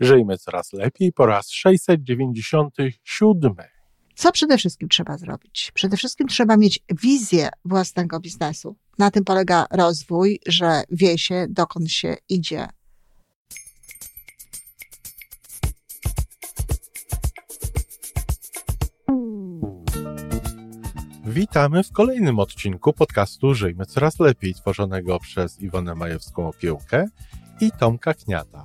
Żyjmy coraz lepiej po raz 697. Co przede wszystkim trzeba zrobić? Przede wszystkim trzeba mieć wizję własnego biznesu. Na tym polega rozwój, że wie się, dokąd się idzie. Witamy w kolejnym odcinku podcastu Żyjmy Coraz Lepiej, tworzonego przez Iwonę Majewską Opiełkę i Tomka Kniata.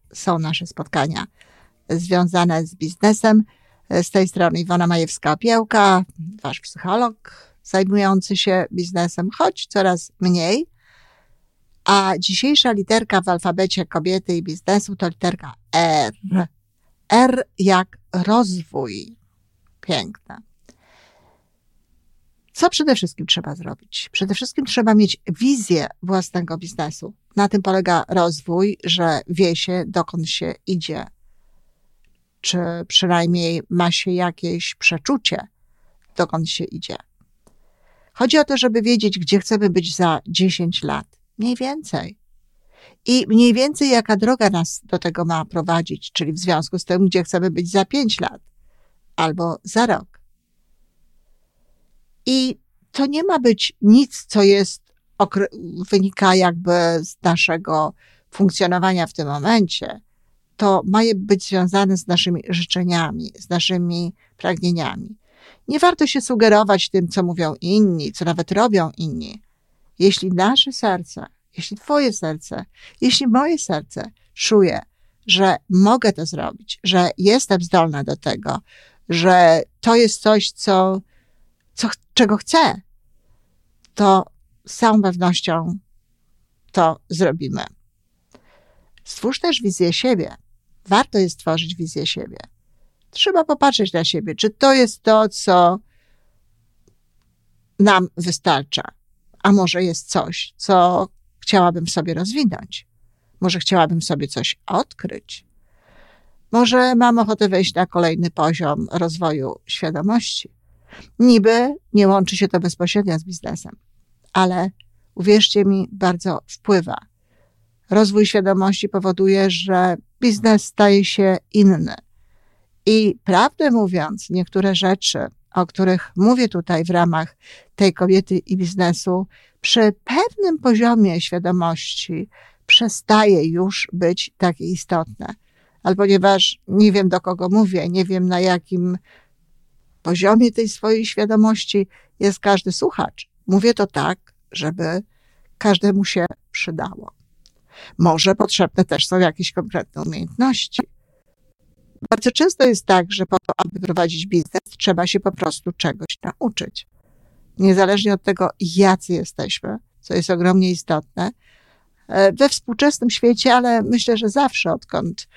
są nasze spotkania związane z biznesem. Z tej strony Iwona Majewska-Opiełka, wasz psycholog zajmujący się biznesem, choć coraz mniej. A dzisiejsza literka w alfabecie kobiety i biznesu to literka R. R jak rozwój. Piękne. Co przede wszystkim trzeba zrobić? Przede wszystkim trzeba mieć wizję własnego biznesu. Na tym polega rozwój, że wie się, dokąd się idzie. Czy przynajmniej ma się jakieś przeczucie, dokąd się idzie. Chodzi o to, żeby wiedzieć, gdzie chcemy być za 10 lat. Mniej więcej. I mniej więcej jaka droga nas do tego ma prowadzić, czyli w związku z tym, gdzie chcemy być za 5 lat albo za rok. I to nie ma być nic, co jest, wynika jakby z naszego funkcjonowania w tym momencie. To ma być związane z naszymi życzeniami, z naszymi pragnieniami. Nie warto się sugerować tym, co mówią inni, co nawet robią inni. Jeśli nasze serce, jeśli Twoje serce, jeśli moje serce czuje, że mogę to zrobić, że jestem zdolna do tego, że to jest coś, co co, czego chcę, to z całą pewnością to zrobimy. Stwórz też wizję siebie. Warto jest stworzyć wizję siebie. Trzeba popatrzeć na siebie, czy to jest to, co nam wystarcza, a może jest coś, co chciałabym sobie rozwinąć. Może chciałabym sobie coś odkryć. Może mam ochotę wejść na kolejny poziom rozwoju świadomości. Niby nie łączy się to bezpośrednio z biznesem, ale uwierzcie mi, bardzo wpływa. Rozwój świadomości powoduje, że biznes staje się inny. I prawdę mówiąc, niektóre rzeczy, o których mówię tutaj w ramach tej kobiety i biznesu, przy pewnym poziomie świadomości przestaje już być takie istotne. Ale ponieważ nie wiem, do kogo mówię, nie wiem, na jakim poziomie tej swojej świadomości jest każdy słuchacz. Mówię to tak, żeby każdemu się przydało. Może potrzebne też są jakieś konkretne umiejętności. Bardzo często jest tak, że po to, aby prowadzić biznes, trzeba się po prostu czegoś nauczyć. Niezależnie od tego, jacy jesteśmy, co jest ogromnie istotne, e, we współczesnym świecie, ale myślę, że zawsze, odkąd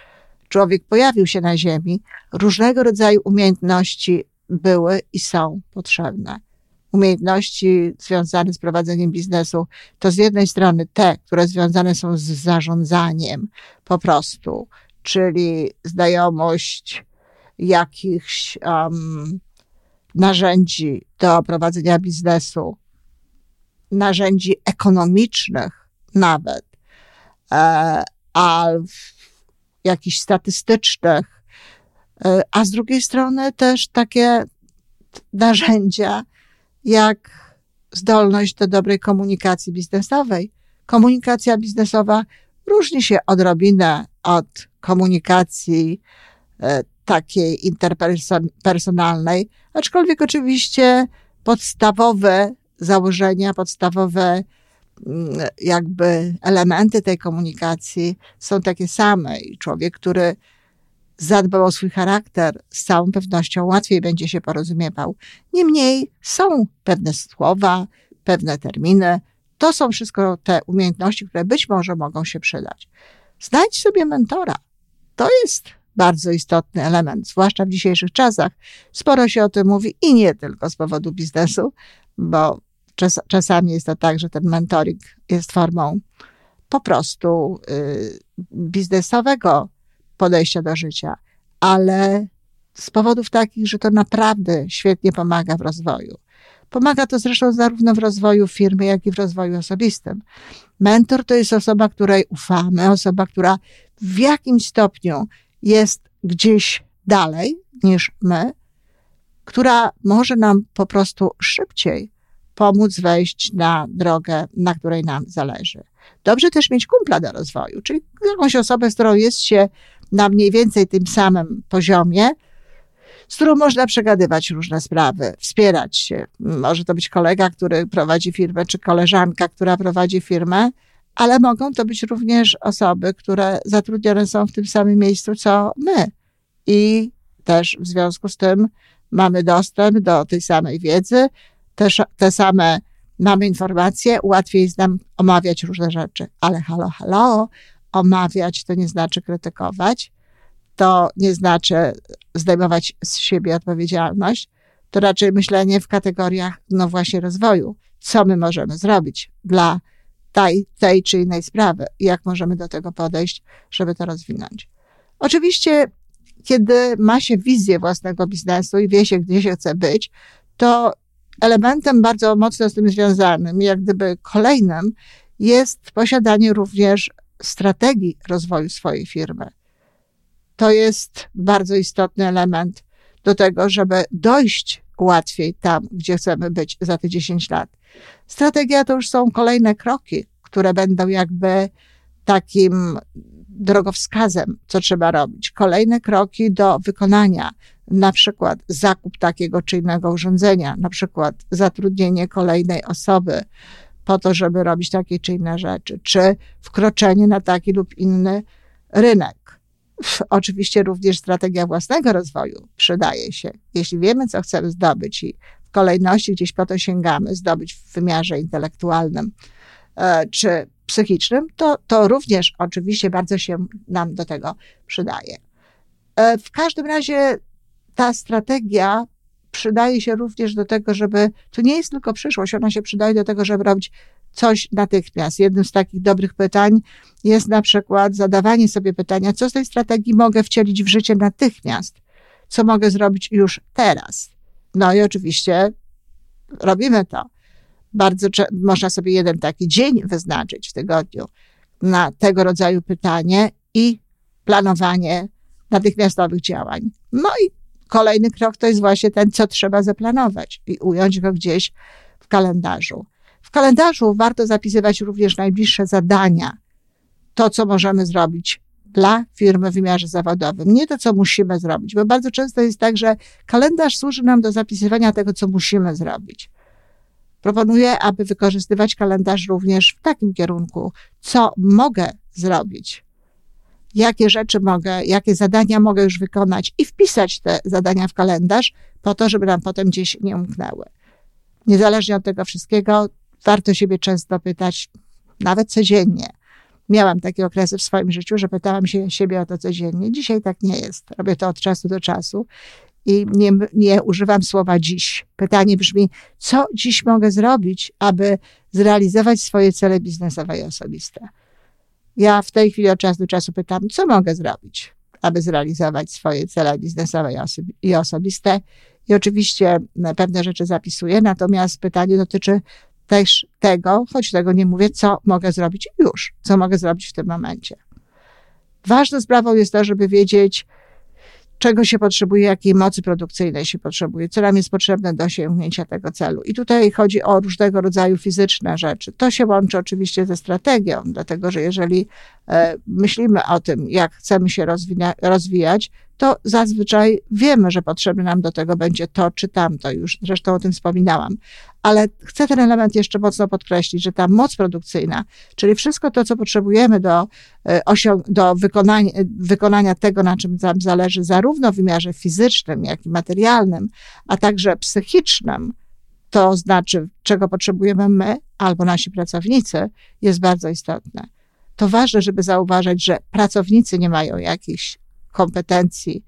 człowiek pojawił się na Ziemi, różnego rodzaju umiejętności były i są potrzebne. Umiejętności związane z prowadzeniem biznesu to z jednej strony te, które związane są z zarządzaniem po prostu, czyli znajomość jakichś um, narzędzi do prowadzenia biznesu, narzędzi ekonomicznych nawet, e, a jakichś statystycznych, E, a z drugiej strony też takie narzędzia jak zdolność do dobrej komunikacji biznesowej. Komunikacja biznesowa różni się odrobinę od komunikacji e, takiej interpersonalnej, aczkolwiek oczywiście podstawowe założenia, podstawowe mm, jakby elementy tej komunikacji są takie same. I człowiek, który zadbał o swój charakter, z całą pewnością łatwiej będzie się porozumiewał. Niemniej są pewne słowa, pewne terminy. To są wszystko te umiejętności, które być może mogą się przydać. Znajdź sobie mentora. To jest bardzo istotny element, zwłaszcza w dzisiejszych czasach. Sporo się o tym mówi i nie tylko z powodu biznesu, bo czas, czasami jest to tak, że ten mentoring jest formą po prostu y, biznesowego podejścia do życia, ale z powodów takich, że to naprawdę świetnie pomaga w rozwoju. Pomaga to zresztą zarówno w rozwoju firmy, jak i w rozwoju osobistym. Mentor to jest osoba, której ufamy, osoba, która w jakimś stopniu jest gdzieś dalej niż my, która może nam po prostu szybciej pomóc wejść na drogę, na której nam zależy. Dobrze też mieć kumpla do rozwoju, czyli jakąś osobę, z którą jest się na mniej więcej tym samym poziomie, z którą można przegadywać różne sprawy, wspierać się. Może to być kolega, który prowadzi firmę, czy koleżanka, która prowadzi firmę, ale mogą to być również osoby, które zatrudnione są w tym samym miejscu co my. I też w związku z tym mamy dostęp do tej samej wiedzy, też te same mamy informacje, łatwiej jest nam omawiać różne rzeczy. Ale halo, halo, omawiać to nie znaczy krytykować, to nie znaczy zdejmować z siebie odpowiedzialność, to raczej myślenie w kategoriach, no właśnie, rozwoju. Co my możemy zrobić dla tej, tej czy innej sprawy? Jak możemy do tego podejść, żeby to rozwinąć? Oczywiście, kiedy ma się wizję własnego biznesu i wie się, gdzie się chce być, to elementem bardzo mocno z tym związanym, jak gdyby kolejnym, jest posiadanie również strategii rozwoju swojej firmy. To jest bardzo istotny element do tego, żeby dojść łatwiej tam, gdzie chcemy być za te 10 lat. Strategia to już są kolejne kroki, które będą jakby takim drogowskazem, co trzeba robić. Kolejne kroki do wykonania, na przykład zakup takiego czy innego urządzenia, na przykład zatrudnienie kolejnej osoby po to, żeby robić takie czy inne rzeczy, czy wkroczenie na taki lub inny rynek. Oczywiście również strategia własnego rozwoju przydaje się. Jeśli wiemy, co chcemy zdobyć i w kolejności gdzieś po to sięgamy, zdobyć w wymiarze intelektualnym e, czy psychicznym, to, to również oczywiście bardzo się nam do tego przydaje. E, w każdym razie ta strategia przydaje się również do tego, żeby, to nie jest tylko przyszłość, ona się przydaje do tego, żeby robić coś natychmiast. Jednym z takich dobrych pytań jest na przykład zadawanie sobie pytania, co z tej strategii mogę wcielić w życie natychmiast, co mogę zrobić już teraz. No i oczywiście robimy to. Bardzo można sobie jeden taki dzień wyznaczyć w tygodniu na tego rodzaju pytanie i planowanie natychmiastowych działań. No i kolejny krok to jest właśnie ten, co trzeba zaplanować i ująć go gdzieś w kalendarzu. W kalendarzu warto zapisywać również najbliższe zadania, to, co możemy zrobić dla firmy w wymiarze zawodowym, nie to, co musimy zrobić, bo bardzo często jest tak, że kalendarz służy nam do zapisywania tego, co musimy zrobić. Proponuję, aby wykorzystywać kalendarz również w takim kierunku, co mogę zrobić, jakie rzeczy mogę, jakie zadania mogę już wykonać i wpisać te zadania w kalendarz, po to, żeby nam potem gdzieś nie umknęły. Niezależnie od tego wszystkiego, warto siebie często pytać, nawet codziennie. Miałam takie okresy w swoim życiu, że pytałam się siebie o to codziennie. Dzisiaj tak nie jest. Robię to od czasu do czasu i nie, nie używam słowa dziś. Pytanie brzmi, co dziś mogę zrobić, aby zrealizować swoje cele biznesowe i osobiste? Ja w tej chwili od czasu do czasu pytam, co mogę zrobić, aby zrealizować swoje cele biznesowe i osobiste. I oczywiście pewne rzeczy zapisuję, natomiast pytanie dotyczy też tego, choć tego nie mówię, co mogę zrobić już, co mogę zrobić w tym momencie. Ważną sprawą jest to, żeby wiedzieć, czego się potrzebuje, jakiej mocy produkcyjnej się potrzebuje, co nam jest potrzebne do osiągnięcia tego celu. I tutaj chodzi o różnego rodzaju fizyczne rzeczy. To się łączy oczywiście ze strategią, dlatego że jeżeli e, myślimy o tym, jak chcemy się rozwijać, to zazwyczaj wiemy, że potrzebne nam do tego będzie to czy tamto. Już zresztą o tym wspominałam. Ale chcę ten element jeszcze mocno podkreślić, że ta moc produkcyjna, czyli wszystko to, co potrzebujemy do, e, do wykonania, wykonania tego, na czym nam zależy, zarówno w wymiarze fizycznym, jak i materialnym, a także psychicznym, to znaczy, czego potrzebujemy my albo nasi pracownicy, jest bardzo istotne. To ważne, żeby zauważyć, że pracownicy nie mają jakichś kompetencji,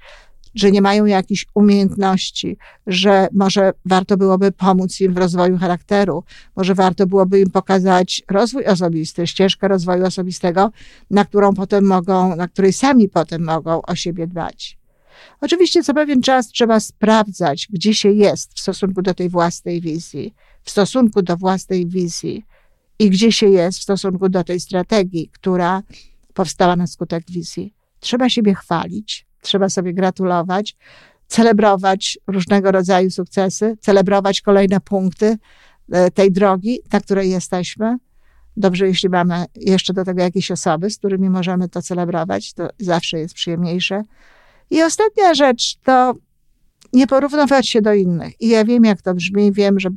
że nie mają jakichś umiejętności, że może warto byłoby pomóc im w rozwoju charakteru, może warto byłoby im pokazać rozwój osobisty, ścieżkę rozwoju osobistego, na którą potem mogą, na której sami potem mogą o siebie dbać. Oczywiście co pewien czas trzeba sprawdzać, gdzie się jest w stosunku do tej własnej wizji, w stosunku do własnej wizji i gdzie się jest w stosunku do tej strategii, która powstała na skutek wizji. Trzeba siebie chwalić, trzeba sobie gratulować, celebrować różnego rodzaju sukcesy, celebrować kolejne punkty e, tej drogi, na której jesteśmy. Dobrze, jeśli mamy jeszcze do tego jakieś osoby, z którymi możemy to celebrować, to zawsze jest przyjemniejsze. I ostatnia rzecz to nie porównywać się do innych. I ja wiem, jak to brzmi, wiem, że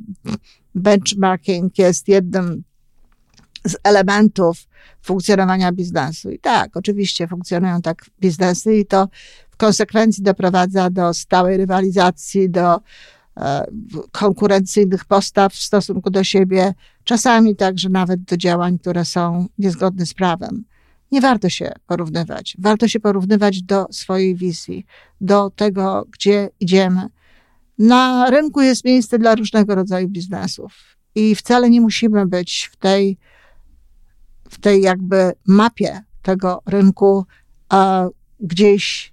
benchmarking jest jednym z elementów funkcjonowania biznesu. I tak, oczywiście funkcjonują tak biznesy i to w konsekwencji doprowadza do stałej rywalizacji, do e, konkurencyjnych postaw w stosunku do siebie, czasami także nawet do działań, które są niezgodne z prawem. Nie warto się porównywać. Warto się porównywać do swojej wizji, do tego, gdzie idziemy. Na rynku jest miejsce dla różnego rodzaju biznesów i wcale nie musimy być w tej w tej jakby mapie tego rynku gdzieś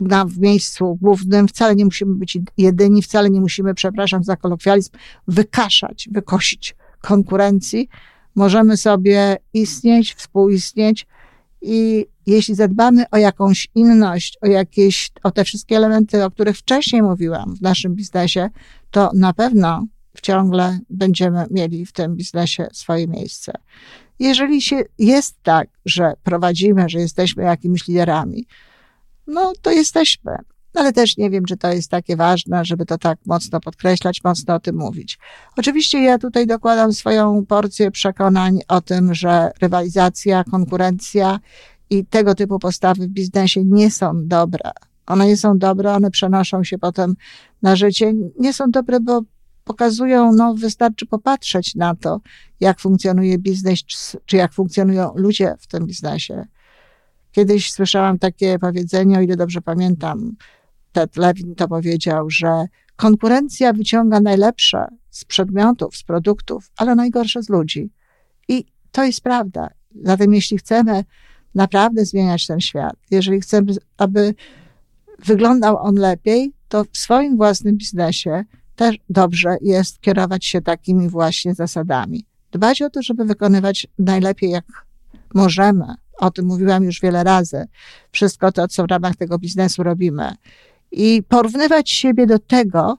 na, w miejscu głównym, wcale nie musimy być jedyni, wcale nie musimy, przepraszam za kolokwializm, wykaszać, wykosić konkurencji. Możemy sobie istnieć, współistnieć i jeśli zadbamy o jakąś inność, o jakieś, o te wszystkie elementy, o których wcześniej mówiłam w naszym biznesie, to na pewno ciągle będziemy mieli w tym biznesie swoje miejsce. Jeżeli się jest tak, że prowadzimy, że jesteśmy jakimiś liderami, no to jesteśmy. Ale też nie wiem, czy to jest takie ważne, żeby to tak mocno podkreślać, mocno o tym mówić. Oczywiście ja tutaj dokładam swoją porcję przekonań o tym, że rywalizacja, konkurencja i tego typu postawy w biznesie nie są dobre. One nie są dobre, one przenoszą się potem na życie. Nie są dobre, bo pokazują, no wystarczy popatrzeć na to, jak funkcjonuje biznes, czy jak funkcjonują ludzie w tym biznesie. Kiedyś słyszałam takie powiedzenie, o ile dobrze pamiętam, Ted Lewin to powiedział, że konkurencja wyciąga najlepsze z przedmiotów, z produktów, ale najgorsze z ludzi. I to jest prawda. Zatem jeśli chcemy naprawdę zmieniać ten świat, jeżeli chcemy, aby wyglądał on lepiej, to w swoim własnym biznesie też dobrze jest kierować się takimi właśnie zasadami. Dbać o to, żeby wykonywać najlepiej jak możemy. O tym mówiłam już wiele razy. Wszystko to, co w ramach tego biznesu robimy. I porównywać siebie do tego,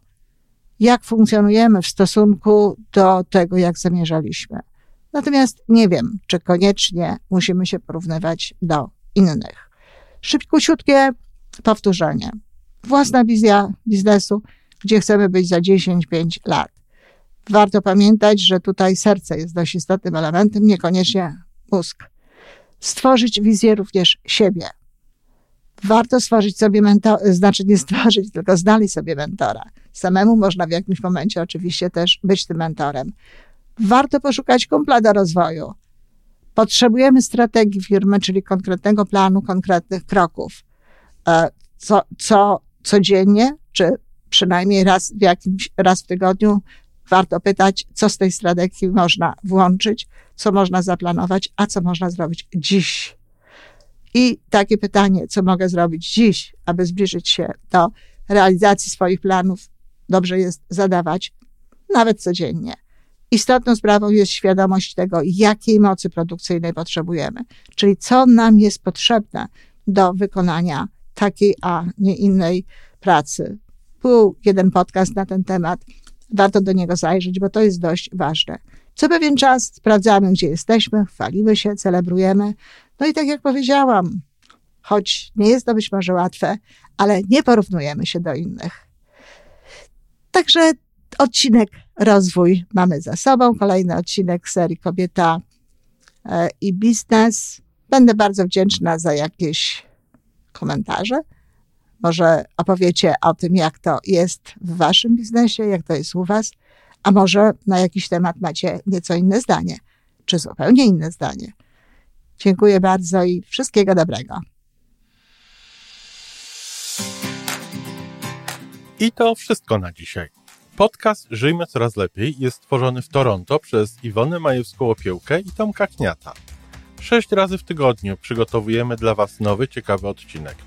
jak funkcjonujemy w stosunku do tego, jak zamierzaliśmy. Natomiast nie wiem, czy koniecznie musimy się porównywać do innych. Szybkusiutkie powtórzenie. Własna wizja biznesu, gdzie chcemy być za 10-5 lat. Warto pamiętać, że tutaj serce jest dość istotnym elementem, niekoniecznie mózg. Stworzyć wizję również siebie. Warto stworzyć sobie mentora, znaczy nie stworzyć, tylko znaleźć sobie mentora. Samemu można w jakimś momencie oczywiście też być tym mentorem. Warto poszukać kumpla do rozwoju. Potrzebujemy strategii firmy, czyli konkretnego planu, konkretnych kroków. E, co, co codziennie, czy przynajmniej raz w jakimś, raz w tygodniu warto pytać, co z tej strategii można włączyć, co można zaplanować, a co można zrobić dziś. I takie pytanie, co mogę zrobić dziś, aby zbliżyć się do realizacji swoich planów, dobrze jest zadawać nawet codziennie. Istotną sprawą jest świadomość tego, jakiej mocy produkcyjnej potrzebujemy, czyli co nam jest potrzebne do wykonania takiej, a nie innej pracy. Był jeden podcast na ten temat. Warto do niego zajrzeć, bo to jest dość ważne. Co pewien czas sprawdzamy, gdzie jesteśmy, chwalimy się, celebrujemy. No i tak jak powiedziałam, choć nie jest to być może łatwe, ale nie porównujemy się do innych. Także odcinek rozwój mamy za sobą. Kolejny odcinek serii Kobieta e, i biznes. Będę bardzo wdzięczna za jakieś komentarze. Może opowiecie o tym, jak to jest w waszym biznesie, jak to jest u was, a może na jakiś temat macie nieco inne zdanie, czy zupełnie inne zdanie. Dziękuję bardzo i wszystkiego dobrego. I to wszystko na dzisiaj. Podcast Żyjmy Coraz Lepiej jest stworzony w Toronto przez Iwonę Majewską-Opiełkę i Tomka Kniata. Sześć razy w tygodniu przygotowujemy dla Was nowy, ciekawy odcinek.